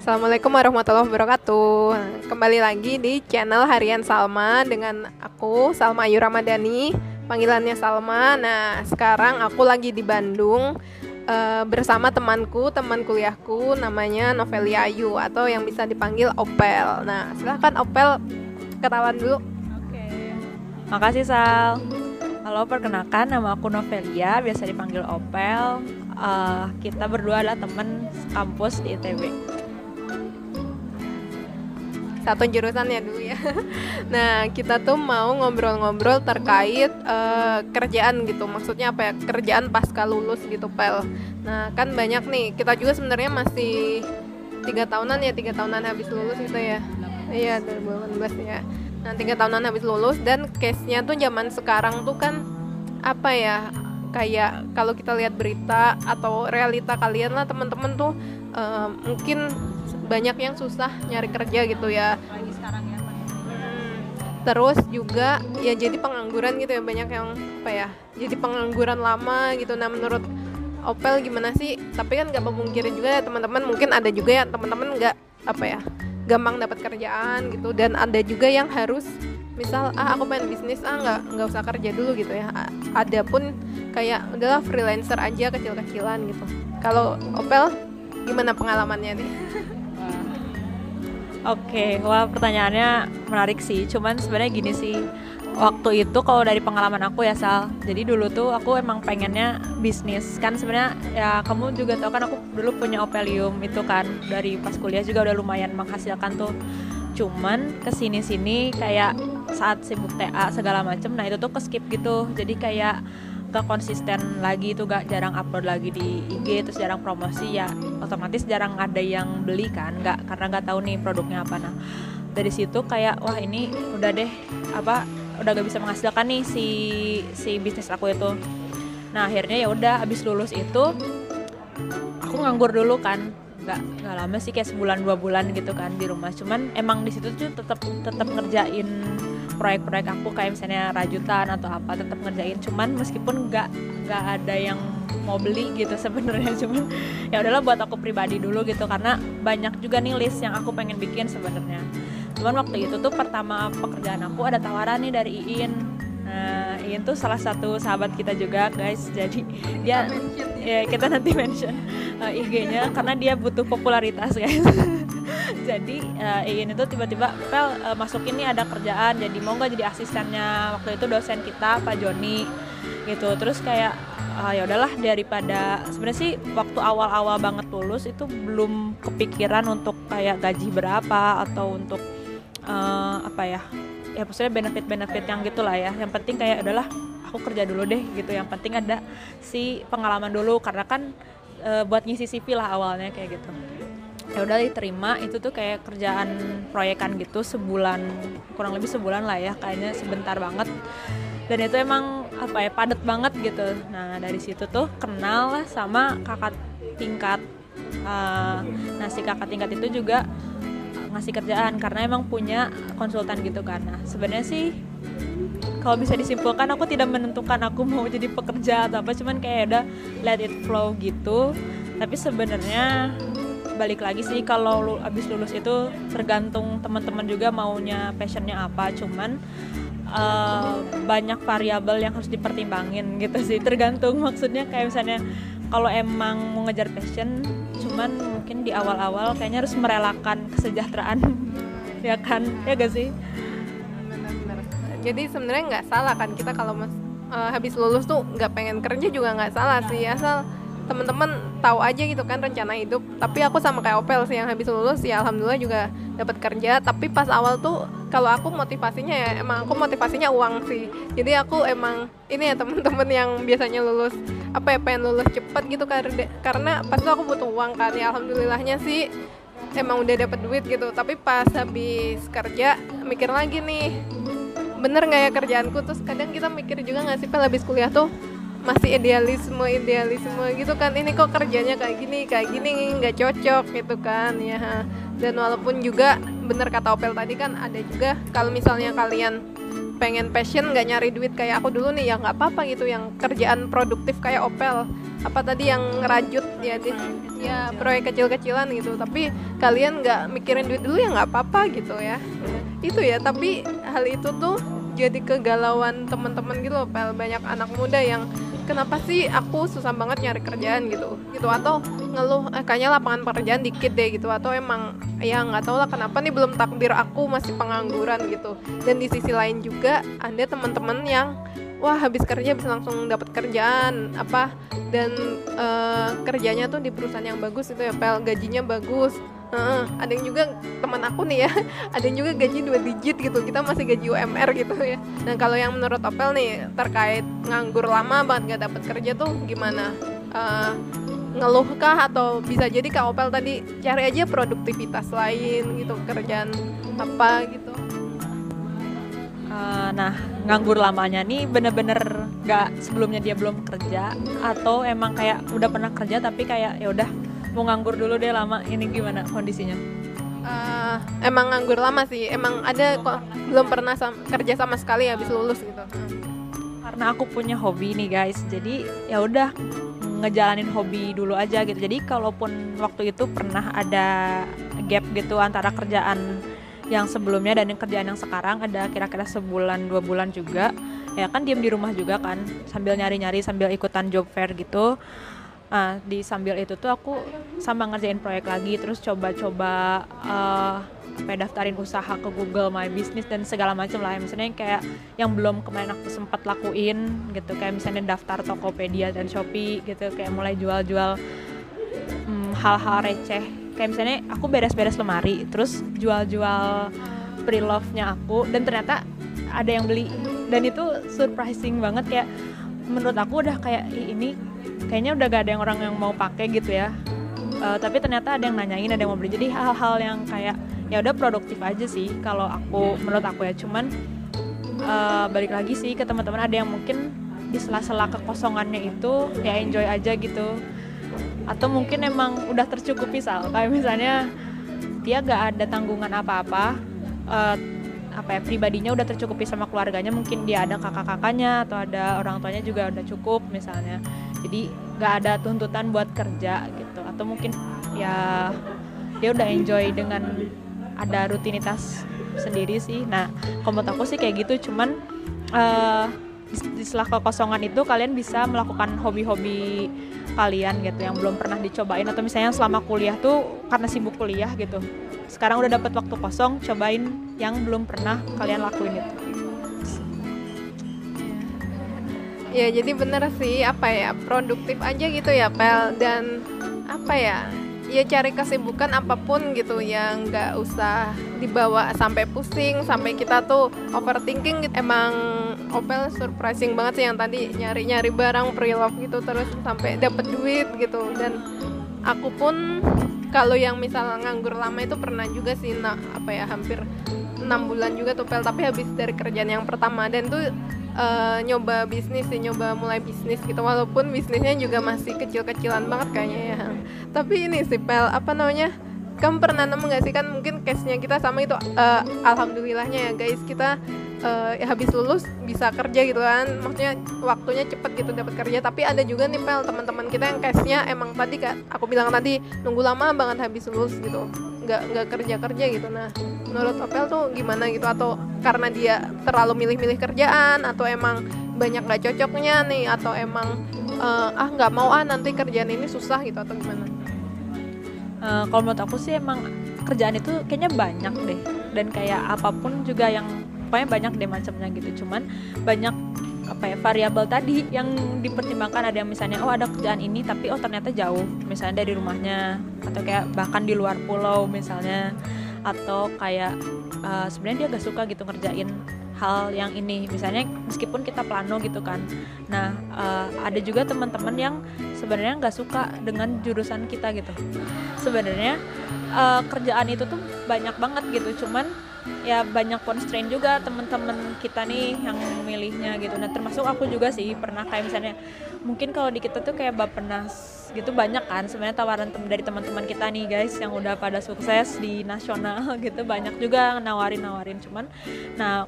Assalamualaikum warahmatullahi wabarakatuh. Kembali lagi di channel Harian Salma dengan aku Salma Ayu Ramadhani, panggilannya Salma. Nah, sekarang aku lagi di Bandung uh, bersama temanku, teman kuliahku namanya Novelia Ayu atau yang bisa dipanggil Opel. Nah, silahkan Opel kenalan dulu. Oke. Makasih Sal. Halo, perkenalkan nama aku Novelia, biasa dipanggil Opel. Uh, kita berdua adalah teman kampus di ITB satu jurusan ya dulu ya. Nah kita tuh mau ngobrol-ngobrol terkait uh, kerjaan gitu. Maksudnya apa ya kerjaan pasca lulus gitu pel. Nah kan banyak nih. Kita juga sebenarnya masih tiga tahunan ya tiga tahunan habis lulus gitu ya. Iya 2018 ya. Nah tiga tahunan habis lulus dan case-nya tuh zaman sekarang tuh kan apa ya kayak kalau kita lihat berita atau realita kalian lah teman-teman tuh uh, mungkin banyak yang susah nyari kerja gitu ya. Lagi sekarang ya hmm. terus juga ya jadi pengangguran gitu ya banyak yang apa ya jadi pengangguran lama gitu. Nah menurut Opel gimana sih? Tapi kan nggak memungkiri juga ya teman-teman mungkin ada juga ya teman-teman nggak apa ya gampang dapat kerjaan gitu. Dan ada juga yang harus misal ah aku main bisnis ah nggak nggak usah kerja dulu gitu ya. Ada pun kayak udahlah freelancer aja kecil-kecilan gitu. Kalau Opel gimana pengalamannya nih Oke, okay, wah pertanyaannya menarik sih. Cuman sebenarnya gini sih, waktu itu kalau dari pengalaman aku ya Sal. Jadi dulu tuh aku emang pengennya bisnis. Kan sebenarnya ya kamu juga tahu kan aku dulu punya Opelium itu kan dari pas kuliah juga udah lumayan menghasilkan tuh. Cuman ke sini sini kayak saat sibuk TA segala macem, nah itu tuh ke skip gitu. Jadi kayak gak konsisten lagi itu gak jarang upload lagi di IG terus jarang promosi ya otomatis jarang ada yang beli kan nggak karena nggak tahu nih produknya apa. Nah dari situ kayak wah ini udah deh apa udah gak bisa menghasilkan nih si si bisnis aku itu. Nah akhirnya ya udah abis lulus itu aku nganggur dulu kan. Nggak nggak lama sih kayak sebulan dua bulan gitu kan di rumah. Cuman emang di situ tuh tetap tetap ngerjain proyek-proyek aku kayak misalnya rajutan atau apa tetap ngerjain. Cuman meskipun nggak nggak ada yang mau beli gitu sebenarnya. Cuman ya udahlah buat aku pribadi dulu gitu karena banyak juga nih list yang aku pengen bikin sebenarnya. Cuman waktu itu tuh pertama pekerjaan aku ada tawaran nih dari Iin. Nah Iin tuh salah satu sahabat kita juga guys. Jadi dia ya. kita nanti mention uh, IG-nya karena dia butuh popularitas guys jadi uh, Iin itu tiba-tiba pel uh, masuk ini ada kerjaan jadi mau nggak jadi asistennya? Waktu itu dosen kita Pak Joni gitu. Terus kayak uh, ya udahlah daripada sebenarnya sih waktu awal-awal banget lulus itu belum kepikiran untuk kayak gaji berapa atau untuk uh, apa ya ya maksudnya benefit-benefit yang gitulah ya. Yang penting kayak adalah aku kerja dulu deh gitu. Yang penting ada si pengalaman dulu karena kan e, buat ngisi CV lah awalnya kayak gitu ya udah diterima itu tuh kayak kerjaan proyekan gitu sebulan kurang lebih sebulan lah ya kayaknya sebentar banget. Dan itu emang apa ya padat banget gitu. Nah dari situ tuh kenal lah sama kakak tingkat uh, nah si kakak tingkat itu juga ngasih kerjaan karena emang punya konsultan gitu kan. Nah sebenarnya sih kalau bisa disimpulkan aku tidak menentukan aku mau jadi pekerja atau apa cuman kayak udah let it flow gitu. Tapi sebenarnya balik lagi sih kalau lu abis lulus itu tergantung teman-teman juga maunya passionnya apa. Cuman uh, banyak variabel yang harus dipertimbangin gitu sih. Tergantung maksudnya kayak misalnya kalau emang mau ngejar passion cuman mungkin di awal-awal kayaknya harus merelakan kesejahteraan. Ya kan? Ya gak sih? Jadi sebenarnya nggak salah kan kita kalau mas uh, habis lulus tuh nggak pengen kerja juga nggak salah sih. Asal teman-teman tahu aja gitu kan rencana hidup. Tapi aku sama kayak Opel sih yang habis lulus ya alhamdulillah juga dapat kerja. Tapi pas awal tuh kalau aku motivasinya ya emang aku motivasinya uang sih. Jadi aku emang ini ya teman-teman yang biasanya lulus apa ya pengen lulus cepet gitu karena karena pas itu aku butuh uang kan. Ya alhamdulillahnya sih emang udah dapat duit gitu. Tapi pas habis kerja mikir lagi nih bener nggak ya kerjaanku? Terus kadang kita mikir juga nggak sih pel habis kuliah tuh masih idealisme idealisme gitu kan. Ini kok kerjanya kayak gini kayak gini nggak cocok gitu kan ya. Dan walaupun juga bener kata Opel tadi kan ada juga kalau misalnya kalian pengen passion nggak nyari duit kayak aku dulu nih ya nggak apa-apa gitu yang kerjaan produktif kayak Opel. Apa tadi yang ngerajut ya di ya proyek kecil-kecilan gitu. Tapi kalian nggak mikirin duit dulu ya nggak apa-apa gitu ya. Itu ya tapi hal itu tuh jadi kegalauan teman-teman gitu loh pel banyak anak muda yang kenapa sih aku susah banget nyari kerjaan gitu? Gitu atau ngeluh eh, kayaknya lapangan pekerjaan dikit deh gitu atau emang ya nggak tahu lah kenapa nih belum takdir aku masih pengangguran gitu. Dan di sisi lain juga ada teman-teman yang wah habis kerja bisa langsung dapat kerjaan apa dan uh, kerjanya tuh di perusahaan yang bagus itu ya pel gajinya bagus Uh, ada yang juga teman aku nih ya, ada yang juga gaji dua digit gitu. Kita masih gaji UMR gitu ya. Nah kalau yang menurut Opel nih terkait nganggur lama banget gak dapat kerja tuh gimana? Uh, ngeluhkah atau bisa jadi Kak Opel tadi cari aja produktivitas lain gitu kerjaan apa gitu uh, nah nganggur lamanya nih bener-bener gak sebelumnya dia belum kerja atau emang kayak udah pernah kerja tapi kayak ya udah mau nganggur dulu deh lama ini gimana kondisinya? Uh, emang nganggur lama sih emang ada kok belum pernah sam kerja sama sekali habis lulus gitu. Karena aku punya hobi nih guys jadi ya udah ngejalanin hobi dulu aja gitu. Jadi kalaupun waktu itu pernah ada gap gitu antara kerjaan yang sebelumnya dan yang kerjaan yang sekarang ada kira-kira sebulan dua bulan juga ya kan diem di rumah juga kan sambil nyari-nyari sambil ikutan job fair gitu Nah, di sambil itu tuh aku sama ngerjain proyek lagi, terus coba-coba uh, daftarin usaha ke Google My Business dan segala macam lah. Misalnya kayak yang belum kemarin aku sempat lakuin gitu, kayak misalnya daftar Tokopedia dan Shopee gitu, kayak mulai jual-jual um, hal-hal receh. Kayak misalnya aku beres-beres lemari, terus jual-jual pre-love-nya aku dan ternyata ada yang beli dan itu surprising banget ya menurut aku udah kayak ini kayaknya udah gak ada yang orang yang mau pakai gitu ya. Uh, tapi ternyata ada yang nanyain ada yang mau beli. Jadi hal-hal yang kayak ya udah produktif aja sih kalau aku menurut aku ya. Cuman uh, balik lagi sih ke teman-teman ada yang mungkin di sela-sela kekosongannya itu ya enjoy aja gitu. Atau mungkin emang udah tercukupi sal. Kayak misalnya dia gak ada tanggungan apa-apa uh, apa ya pribadinya udah tercukupi sama keluarganya mungkin dia ada kakak-kakaknya atau ada orang tuanya juga udah cukup misalnya jadi nggak ada tuntutan buat kerja gitu. Atau mungkin ya dia udah enjoy dengan ada rutinitas sendiri sih. Nah kalau aku sih kayak gitu. Cuman uh, di setelah kekosongan itu kalian bisa melakukan hobi-hobi kalian gitu yang belum pernah dicobain. Atau misalnya selama kuliah tuh karena sibuk kuliah gitu. Sekarang udah dapat waktu kosong cobain yang belum pernah kalian lakuin itu ya jadi bener sih apa ya produktif aja gitu ya pel. Dan apa ya ya cari kesibukan apa pun gitu yang nggak usah dibawa sampai pusing sampai kita tuh overthinking gitu. emang Opel surprising banget sih yang tadi nyari-nyari barang pre-love gitu terus sampai dapet duit gitu. Dan aku pun kalau yang misal nganggur lama itu pernah juga sih nah apa ya hampir enam bulan juga tuh tapi habis dari kerjaan yang pertama. Dan tuh uh, nyoba bisnis sih nyoba mulai bisnis gitu. Walaupun bisnisnya juga masih kecil-kecilan banget kayaknya ya. Tapi ini sih pel apa namanya? Kamu pernah nemu gak sih? Kan mungkin case nya kita sama itu uh, alhamdulillahnya ya guys. Kita uh, ya habis lulus bisa kerja gitu kan. Maksudnya waktunya cepet gitu dapat kerja. Tapi ada juga nih pel teman-teman kita yang case nya emang tadi kan aku bilang tadi nunggu lama banget habis lulus gitu nggak nggak kerja kerja gitu. Nah menurut Opel tuh gimana gitu? Atau karena dia terlalu milih-milih kerjaan atau emang banyak nggak cocoknya nih? Atau emang uh, ah nggak mau ah nanti kerjaan ini susah gitu atau gimana? Uh, kalau menurut aku sih emang kerjaan itu kayaknya banyak deh. Dan kayak apa pun juga yang pokoknya banyak deh macamnya gitu. Cuman banyak apa ya variabel tadi yang dipertimbangkan ada misalnya oh ada kerjaan ini tapi oh ternyata jauh misalnya dari rumahnya atau kayak bahkan di luar pulau misalnya atau kayak uh, sebenarnya dia gak suka gitu ngerjain hal yang ini misalnya meskipun kita plano gitu kan. Nah uh, ada juga teman-teman yang sebenarnya nggak suka dengan jurusan kita gitu. Sebenarnya uh, kerjaan itu tuh banyak banget gitu cuman ya banyak constraint juga teman-teman kita nih yang milihnya gitu. Nah termasuk aku juga sih pernah kayak misalnya mungkin kalau di kita tuh kayak bapenas gitu banyak kan sebenarnya tawaran tem dari teman-teman kita nih guys yang udah pada sukses di nasional gitu. Banyak juga nawarin nawarin cuman nah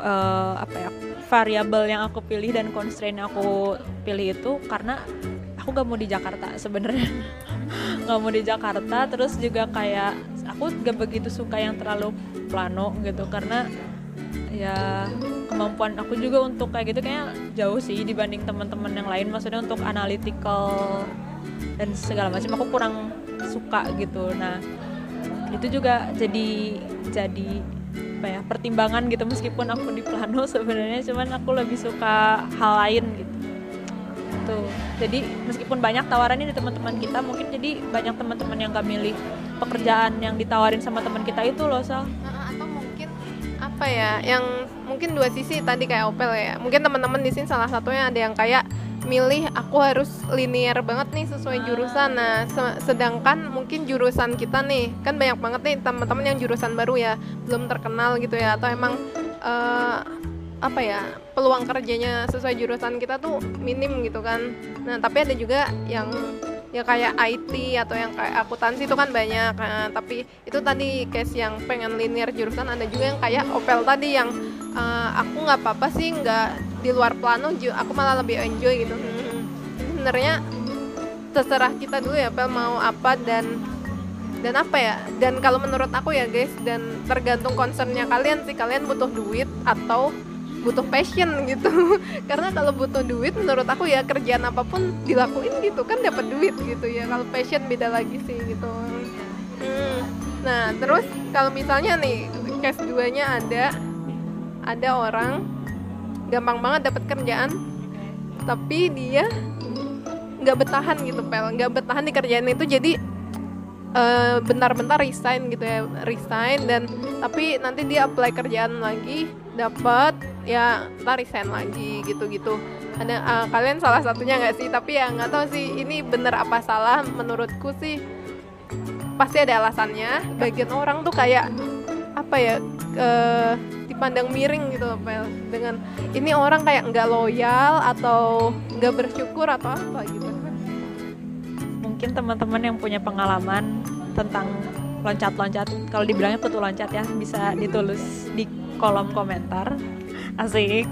uh, apa ya variabel yang aku pilih dan constraint yang aku pilih itu karena aku gak mau di Jakarta sebenarnya. Nggak mau di Jakarta terus juga kayak aku gak begitu suka yang terlalu plano gitu karena ya kemampuan aku juga untuk kayak gitu kayak jauh sih dibanding teman-teman yang lain maksudnya untuk analytical dan segala macam aku kurang suka gitu. Nah itu juga jadi jadi apa ya pertimbangan gitu meskipun aku di plano sebenarnya cuman aku lebih suka hal lain gitu. Tuh jadi meskipun banyak tawarannya di teman-teman kita mungkin jadi banyak teman-teman yang gak milih pekerjaan yang ditawarin sama teman kita itu loh sal. mungkin apa ya yang mungkin dua sisi tadi kayak Opel ya. Mungkin teman-teman di sini salah satunya ada yang kayak milih aku harus linear banget nih sesuai jurusan. Nah se- sedangkan mungkin jurusan kita nih kan banyak banget nih teman-teman yang jurusan baru ya belum terkenal gitu ya atau emang eh, apa ya peluang kerjanya sesuai jurusan kita tuh minim gitu kan. Nah tapi ada juga yang ya kayak IT atau yang kayak akuntansi itu kan banyak nah, tapi itu tadi case yang pengen linear jurusan ada juga yang kayak Opel tadi yang eh, aku nggak apa-apa sih nggak di luar plano aku malah lebih enjoy gitu. Sebenarnya terserah kita dulu ya Pel mau apa dan dan apa ya dan kalau menurut aku ya guys dan tergantung concernnya kalian sih kalian butuh duit atau butuh passion gitu. Karena kalau butuh duit menurut aku ya kerjaan apa pun dilakuin gitu kan dapat duit gitu ya. Kalau passion beda lagi sih gitu. Hmm. nah terus kalau misalnya nih case 2 nya ada ada orang gampang banget dapat kerjaan tapi dia nggak bertahan gitu pel. Nggak bertahan di kerjaan itu jadi eh, bentar-bentar resign gitu ya. Resign dan tapi nanti dia apply kerjaan lagi dapat ya ntar resign lagi gitu-gitu. Ada eh, kalian salah satunya nggak sih? Tapi ya nggak tahu sih ini bener apa salah menurutku sih. Pasti ada alasannya. Bagian orang tuh kayak apa ya eh, dipandang miring gitu Pel dengan ini orang kayak nggak loyal atau nggak bersyukur atau apa gitu. Mungkin teman-teman yang punya pengalaman tentang loncat-loncat kalau dibilangnya petu loncat ya bisa ditulis di kolom komentar asik.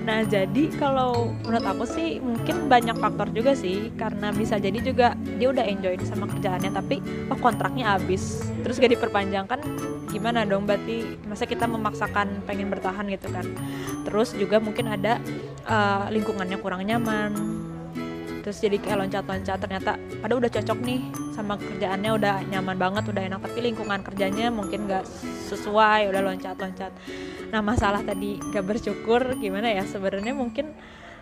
Nah jadi kalau menurut aku sih mungkin banyak faktor juga sih karena bisa jadi juga dia udah enjoy sama kerjaannya tapi oh kontraknya habis. Terus gak diperpanjang kan gimana dong? Berarti masa kita memaksakan pengen bertahan gitu kan. Terus juga mungkin ada eh, lingkungannya kurang nyaman terus jadi kayak loncat-loncat ternyata ada udah cocok nih sama kerjaannya udah nyaman banget udah enak. Tapi lingkungan kerjanya mungkin gak sesuai udah loncat-loncat. Nah masalah tadi gak bersyukur gimana ya? Sebenarnya mungkin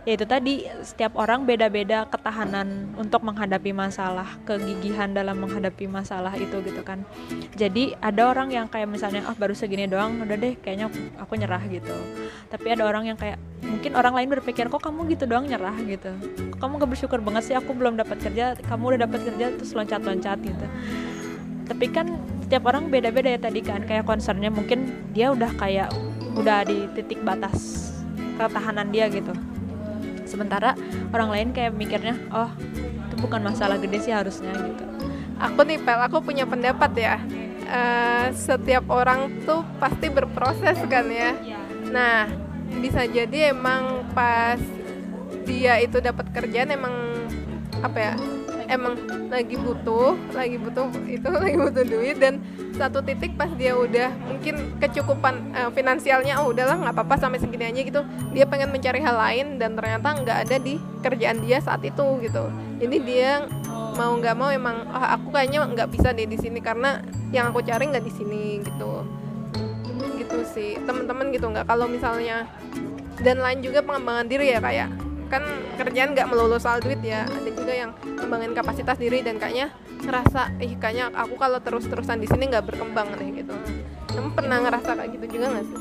ya itu tadi setiap orang beda-beda ketahanan untuk menghadapi masalah kegigihan dalam menghadapi masalah itu gitu kan. Jadi ada orang yang kayak misalnya ah baru segini doang udah deh kayaknya aku nyerah gitu. Tapi ada orang yang kayak mungkin orang lain berpikir kok kamu gitu doang nyerah? gitu. Kamu gak bersyukur banget sih aku belum dapat kerja kamu udah dapat kerja terus loncat-loncat? gitu. Tapi kan setiap orang beda-beda ya tadi kan kayak concernnya mungkin dia udah kayak udah di titik batas ketahanan dia gitu. Sementara orang lain kayak mikirnya oh itu bukan masalah gede sih harusnya gitu. Aku nih pel aku punya pendapat ya. Eh, setiap orang tuh pasti berproses kan ya. Nah bisa jadi emang pas dia itu dapat kerjaan emang apa ya emang lagi butuh lagi butuh itu lagi butuh duit dan satu titik pas dia udah mungkin kecukupan eh, finansialnya oh udahlah nggak apa-apa sampai segini aja gitu. Dia pengen mencari hal lain dan ternyata nggak ada di kerjaan dia saat itu gitu. Jadi dia mau nggak mau emang ah, aku kayaknya nggak bisa deh di sini karena yang aku cari nggak di sini gitu gitu sih teman-teman gitu nggak. Kalau misalnya dan lain juga pengembangan diri ya kayak kan kerjaan nggak melulu soal duit ya ada juga yang kembangin kapasitas diri dan kayaknya ngerasa ih kayaknya aku kalau terus-terusan di sini nggak berkembang nih gitu. Kamu pernah ngerasa kayak gitu juga nggak sih?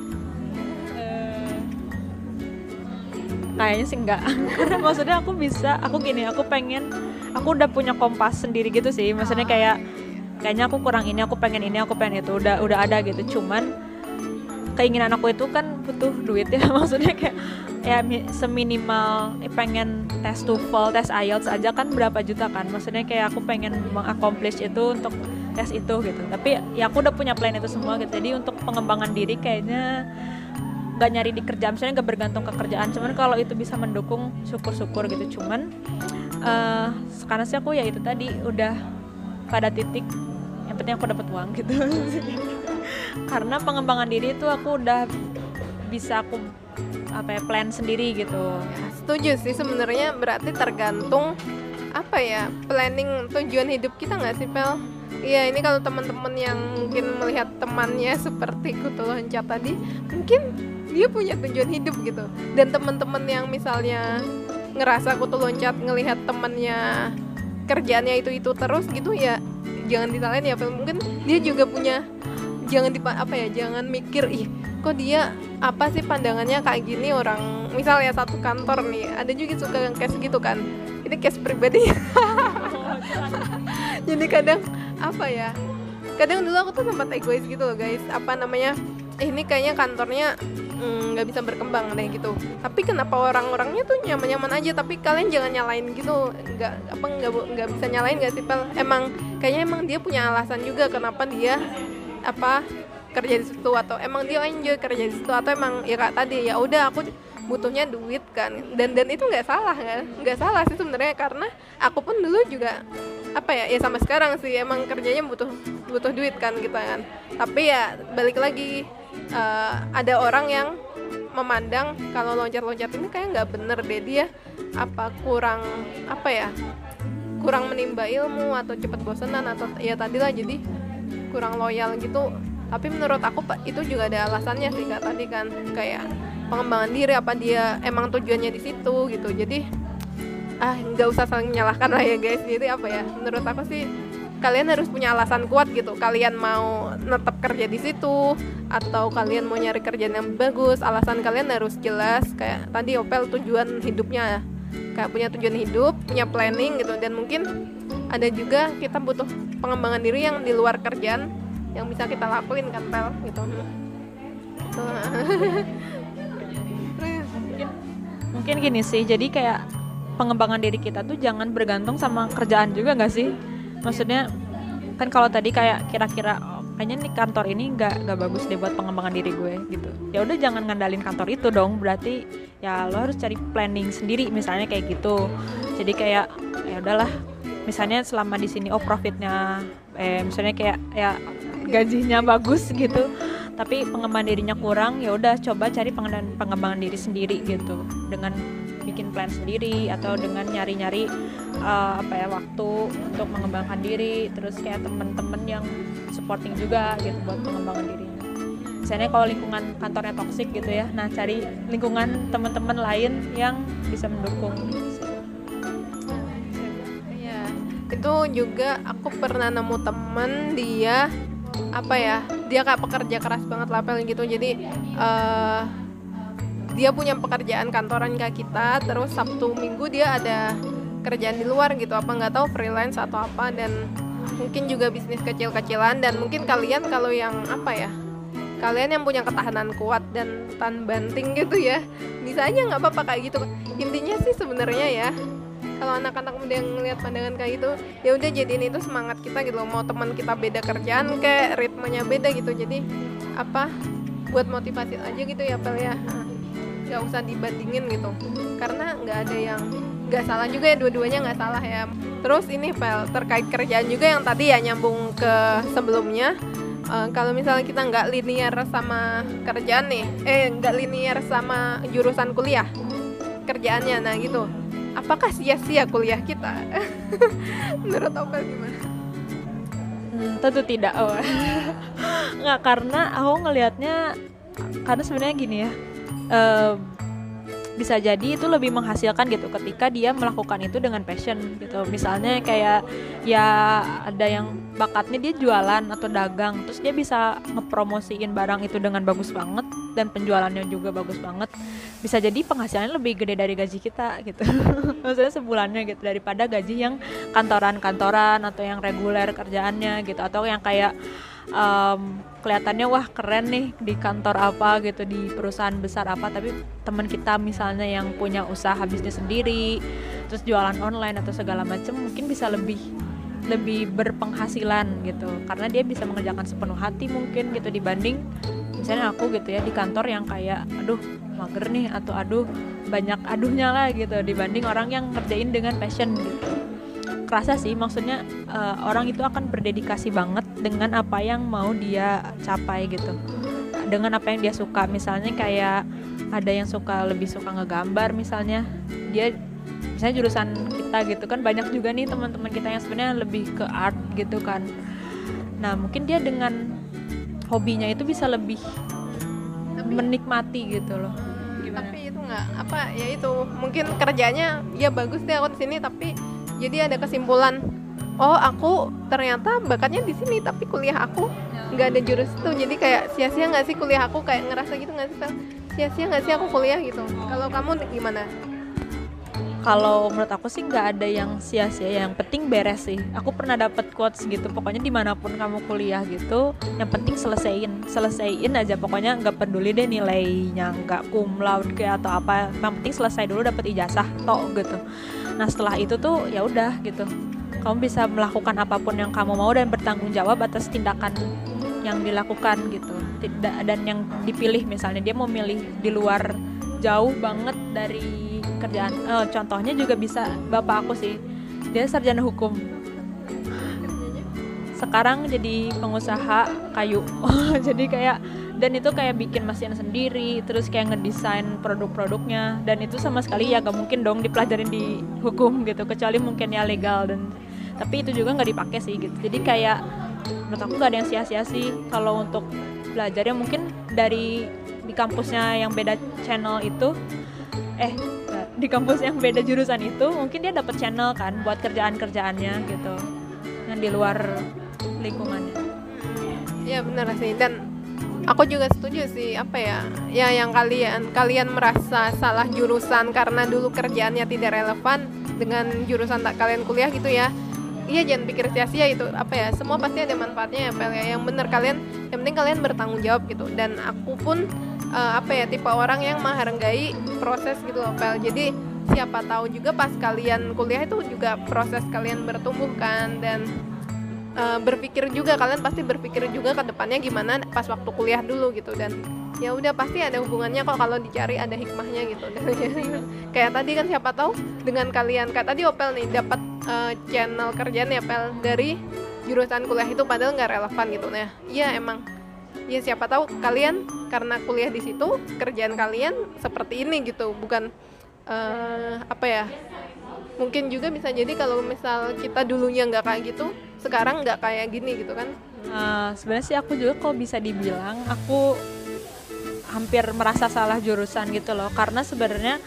Kayaknya sih enggak maksudnya aku bisa aku gini aku pengen aku udah punya kompas sendiri gitu sih. Maksudnya kayak kayaknya aku kurang ini aku pengen ini aku pengen itu udah udah ada gitu. Cuman keinginan aku itu kan butuh duit ya. Maksudnya kayak ya mi- seminimal pengen tes TOEFL tes IELTS aja kan berapa juta kan. Maksudnya kayak aku pengen mengaccomplish itu untuk tes itu gitu. Tapi ya aku udah punya plan itu semua gitu. Jadi untuk pengembangan diri kayaknya nggak nyari di kerjaan misalnya nggak bergantung ke kerjaan. Cuman kalau itu bisa mendukung syukur-syukur gitu. Cuman uh, sekarang sih aku ya itu tadi udah pada titik yang penting aku dapat uang gitu karena pengembangan diri itu aku udah bisa aku apa ya plan sendiri gitu. Setuju sih sebenarnya berarti tergantung apa ya planning tujuan hidup kita nggak sih pel? Iya ini kalau teman-teman yang mungkin melihat temannya seperti kutu loncat tadi mungkin dia punya tujuan hidup gitu. Dan teman-teman yang misalnya ngerasa kutu loncat ngelihat temannya kerjaannya itu itu terus gitu ya jangan disalahin ya pel. Mungkin dia juga punya jangan di apa ya jangan mikir ih kok dia apa sih pandangannya kayak gini orang? Misalnya satu kantor nih ada juga suka yang case gitu kan. Ini case pribadi. Jadi kadang apa ya kadang dulu aku tuh sempat egois gitu loh guys. Apa namanya eh, ini kayaknya kantornya mm, nggak mm, bisa berkembang deh gitu. Tapi kenapa orang-orangnya tuh nyaman-nyaman aja? Tapi kalian jangan nyalain gitu nggak apa nggak nggak bisa nyalain gak sih pel? Emang kayaknya emang dia punya alasan juga kenapa dia apa kerja di situ atau emang dia enjoy kerja di situ atau emang ya kak tadi ya udah aku butuhnya duit kan. Dan dan itu nggak salah kan? Nggak salah sih sebenarnya karena aku pun dulu juga apa ya ya sama sekarang sih emang kerjanya butuh butuh duit kan gitu kan. Tapi ya balik lagi uh, ada orang yang memandang kalau loncat-loncat ini kayak nggak bener deh. Dia apa kurang apa ya kurang menimba ilmu atau cepat bosenan atau ya tadi lah jadi kurang loyal gitu. Tapi menurut aku itu juga ada alasannya sih kak tadi kan. Kayak pengembangan diri apa dia emang tujuannya di situ gitu. Jadi ah nggak usah saling menyalahkan lah ya guys. Jadi apa ya menurut aku sih kalian harus punya alasan kuat gitu. Kalian mau netap kerja di situ atau kalian mau nyari kerjaan yang bagus. Alasan kalian harus jelas kayak tadi Opel tujuan hidupnya. Kayak punya tujuan hidup punya planning gitu. Dan mungkin ada juga kita butuh pengembangan diri yang di luar kerjaan yang bisa kita lakuin kan Pel gitu. Mungkin gini sih jadi kayak pengembangan diri kita tuh jangan bergantung sama kerjaan juga nggak sih? Maksudnya kan kalau tadi kayak kira-kira oh, kayaknya nih kantor ini nggak nggak bagus deh buat pengembangan diri gue gitu. Ya udah jangan ngandalin kantor itu dong. Berarti ya lo harus cari planning sendiri misalnya kayak gitu. Jadi kayak ya udahlah misalnya selama di sini oh profitnya eh misalnya kayak ya gajinya bagus gitu tapi pengembangan dirinya kurang ya udah coba cari pengembangan pengembangan diri sendiri gitu. Dengan bikin plan sendiri atau dengan nyari-nyari uh, apa ya waktu untuk mengembangkan diri terus kayak temen-temen yang supporting juga gitu buat pengembangan dirinya misalnya kalau lingkungan kantornya toksik gitu ya nah cari lingkungan teman-teman lain yang bisa mendukung itu juga aku pernah nemu temen dia apa ya dia kayak pekerja keras banget lapel gitu. Jadi uh, dia punya pekerjaan kantoran kayak kita terus sabtu minggu dia ada kerjaan di luar gitu apa nggak tahu freelance atau apa dan mungkin juga bisnis kecil-kecilan. Dan mungkin kalian kalau yang apa ya kalian yang punya ketahanan kuat dan tan banting gitu ya bisa aja nggak apa-apa kayak gitu. Intinya sih sebenarnya ya kalau anak-anak muda yang ngeliat pandangan kayak gitu ya udah jadiin itu semangat kita gitu loh. Mau teman kita beda kerjaan kayak ritmenya beda gitu. Jadi apa buat motivasi aja gitu ya pel ya. Nggak usah dibandingin gitu. Karena nggak ada yang nggak salah juga ya dua-duanya nggak salah ya. Terus ini pel terkait kerjaan juga yang tadi ya nyambung ke sebelumnya. Uh, kalau misalnya kita nggak linear sama kerjaan nih eh nggak linear sama jurusan kuliah kerjaannya nah gitu apakah sia-sia kuliah kita? Menurut Opel gimana? Hmm, tentu tidak, oh. nggak karena aku ngelihatnya karena sebenarnya gini ya. Uh, bisa jadi itu lebih menghasilkan gitu ketika dia melakukan itu dengan passion gitu. Misalnya kayak ya ada yang bakatnya dia jualan atau dagang terus dia bisa ngepromosiin barang itu dengan bagus banget dan penjualannya juga bagus banget bisa jadi penghasilannya lebih gede dari gaji kita gitu. Maksudnya sebulannya gitu daripada gaji yang kantoran-kantoran atau yang reguler kerjaannya gitu atau yang kayak um, kelihatannya wah keren nih di kantor apa gitu di perusahaan besar apa. Tapi teman kita misalnya yang punya usaha bisnis sendiri terus jualan online atau segala macam mungkin bisa lebih lebih berpenghasilan gitu. Karena dia bisa mengerjakan sepenuh hati mungkin gitu dibanding misalnya aku gitu ya di kantor yang kayak aduh mager nih atau aduh banyak aduhnya lah gitu dibanding orang yang ngerjain dengan passion gitu. Kerasa sih maksudnya uh, orang itu akan berdedikasi banget dengan apa yang mau dia capai gitu. Dengan apa yang dia suka. Misalnya kayak ada yang suka lebih suka ngegambar misalnya. Dia misalnya jurusan kita gitu. Kan banyak juga nih teman-teman kita yang sebenarnya lebih ke art gitu kan. Nah mungkin dia dengan hobinya itu bisa lebih tapi, menikmati gitu loh. Gimana? tapi itu nggak apa ya itu. Mungkin kerjanya ya bagus deh aku di sini tapi jadi ada kesimpulan oh aku ternyata bakatnya di sini tapi kuliah aku nggak ada jurus itu. Jadi kayak sia-sia nggak sih kuliah aku? Kayak ngerasa gitu nggak sih sia-sia nggak sih aku kuliah gitu? Kalau kamu gimana? Kalau menurut aku sih nggak ada yang sia-sia. Yang penting beres sih. Aku pernah dapat quotes gitu. Pokoknya di mana pun kamu kuliah gitu yang penting selesaiin. Selesaiin aja. Pokoknya nggak peduli deh nilainya. Nggak cum laude kayak atau apa. Yang penting selesai dulu dapat ijazah tok gitu. Nah setelah itu tuh ya udah gitu kamu bisa melakukan apa pun yang kamu mau dan bertanggung jawab atas tindakan yang dilakukan gitu. Tidak dan yang dipilih misalnya dia mau milih di luar jauh banget dari kerjaan. Uh, contohnya juga bisa bapak aku sih. Dia sarjana hukum. Sekarang jadi pengusaha kayu. Jadi kayak dan itu kayak bikin mesin sendiri terus kayak ngedesain produk-produknya. Dan itu sama sekali ya gak mungkin dong dipelajarin di hukum gitu kecuali mungkin ya legal dan tapi itu juga nggak dipakai sih gitu. Jadi kayak menurut aku gak ada yang sia-sia sih. Kalau untuk belajar ya mungkin dari di kampusnya yang beda channel itu eh di kampus yang beda jurusan itu mungkin dia dapat channel kan buat kerjaan-kerjaannya gitu. Yang di luar lingkungannya. Iya benar sih. Dan aku juga setuju sih apa ya ya yang kalian kalian merasa salah jurusan karena dulu kerjaannya tidak relevan dengan jurusan tak kalian kuliah gitu ya iya jangan pikir sia-sia itu apa ya semua pasti ada manfaatnya ya Pel ya. Yang benar kalian yang penting kalian bertanggung jawab gitu. Dan aku pun uh, apa ya tipe orang yang menghargai proses gitu loh Pel jadi siapa tahu juga pas kalian kuliah itu juga proses kalian bertumbuh kan dan uh, berpikir juga kalian pasti berpikir juga ke depannya gimana pas waktu kuliah dulu gitu. Dan ya udah pasti ada hubungannya kok kalau dicari ada hikmahnya gitu. Kayak tadi kan siapa tahu dengan kalian kayak tadi Opel nih dapat uh, channel kerjaan ya Opel dari jurusan kuliah itu padahal nggak relevan gitu. Nah iya emang. Ya siapa tahu kalian karena kuliah di situ kerjaan kalian seperti ini gitu. Bukan uh, apa ya mungkin juga bisa jadi kalau misal kita dulunya nggak kayak gitu sekarang nggak kayak gini gitu kan? Uh, sebenarnya sih aku juga kok bisa dibilang aku hampir merasa salah jurusan gitu loh. Karena sebenarnya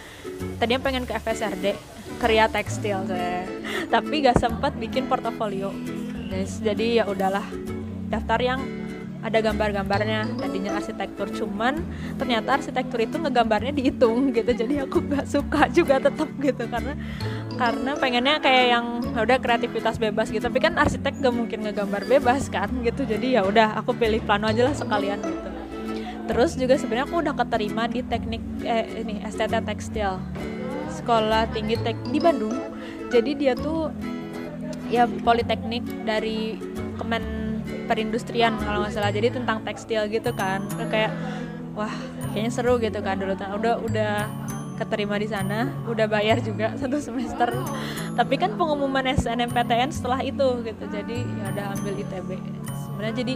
tadinya pengen ke FSRD kerja tekstil saya tapi gak sempat bikin portofolio. Jadi ya udahlah. Daftar yang ada gambar-gambarnya. Tadinya arsitektur cuman ternyata arsitektur itu ngegambarnya dihitung gitu. Jadi aku gak suka juga tetap gitu. Karena karena pengennya kayak yang ya udah kreativitas bebas gitu. Tapi kan arsitek gak mungkin ngegambar bebas kan gitu. Jadi ya udah aku pilih plano aja lah sekalian gitu. Terus juga sebenarnya aku udah keterima di teknik eh ini STT tekstil sekolah tinggi tek di Bandung. Jadi dia tuh ya politeknik dari Kemen perindustrian kalau nggak salah. Jadi tentang tekstil gitu kan. Kayak wah kayaknya seru gitu kan dulu udah udah keterima di sana udah bayar juga satu semester. Tapi kan pengumuman SNMPTN setelah itu gitu. Jadi ya udah ambil ITB sebenarnya jadi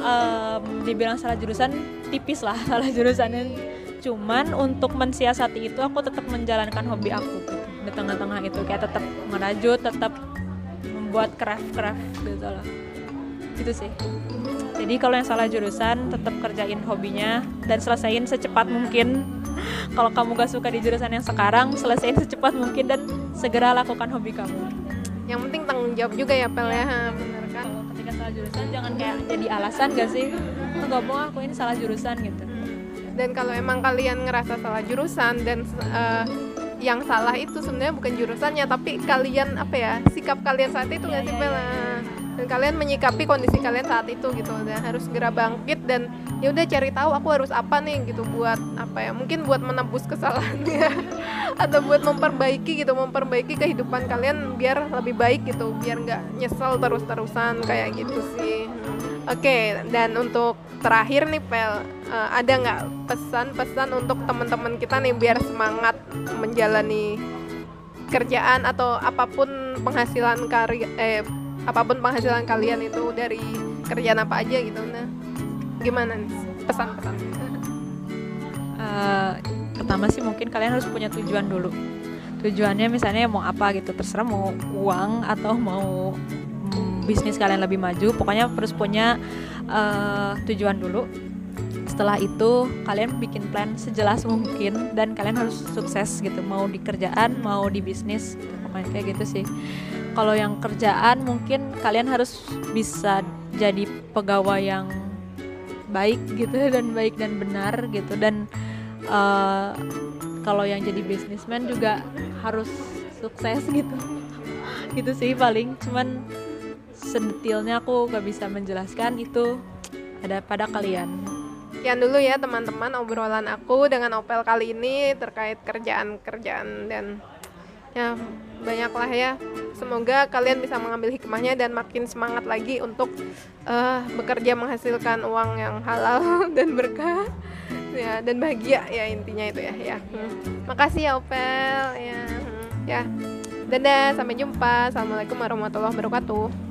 um, dibilang salah jurusan tipis lah salah jurusannya cuman untuk mensiasati itu aku tetap menjalankan hobi aku. Gitu. di tengah-tengah itu kayak tetap merajut tetap membuat craft craft gitu lah gitu sih. Jadi kalau yang salah jurusan tetap kerjain hobinya dan selesaiin secepat mungkin. Kalau kamu gak suka di jurusan yang sekarang selesaiin secepat mungkin dan segera lakukan hobi kamu. Yang penting tanggung jawab juga ya Pel ya. Bener kan? Kalau ketika salah jurusan jangan kayak jadi alasan gak sih? Nggak mau aku ini salah jurusan gitu dan kalau emang kalian ngerasa salah jurusan dan uh, yang salah itu sebenarnya bukan jurusannya tapi kalian apa ya sikap kalian saat itu nggak sih Pel ya, ya dan kalian menyikapi kondisi kalian saat itu gitu dan harus segera bangkit dan ya udah cari tahu aku harus apa nih gitu buat apa ya mungkin buat menebus kesalahannya atau buat memperbaiki gitu memperbaiki kehidupan kalian biar lebih baik gitu biar nggak nyesel terus-terusan kayak gitu sih Oke, dan untuk terakhir nih Pel, uh, ada nggak pesan-pesan untuk teman-teman kita nih biar semangat menjalani kerjaan atau apa pun penghasilan karya eh apa pun penghasilan kalian itu dari kerjaan apa aja gitu nah? Gimana nih pesan-pesan? Uh, pertama sih mungkin kalian harus punya tujuan dulu. Tujuannya misalnya mau apa gitu terserah mau uang atau mau bisnis kalian lebih maju pokoknya harus punya uh, tujuan dulu. Setelah itu kalian bikin plan sejelas mungkin dan kalian harus sukses gitu. Mau di kerjaan mau di bisnis gitu. pokoknya kayak gitu sih. Kalau yang kerjaan mungkin kalian harus bisa jadi pegawai yang baik gitu dan baik dan benar gitu. Dan uh, kalau yang jadi bisnismen juga harus sukses gitu. Gitu sih paling. Cuman sedetilnya aku gak bisa menjelaskan itu ada pada kalian Sekian dulu ya teman-teman obrolan aku dengan Opel kali ini terkait kerjaan-kerjaan dan ya banyaklah ya. Semoga kalian bisa mengambil hikmahnya dan makin semangat lagi untuk uh, bekerja menghasilkan uang yang halal dan berkah ya dan bahagia ya intinya itu ya ya. Hmm. Makasih ya Opel ya. Hmm. Ya. Dadah, sampai jumpa. Assalamualaikum warahmatullahi wabarakatuh.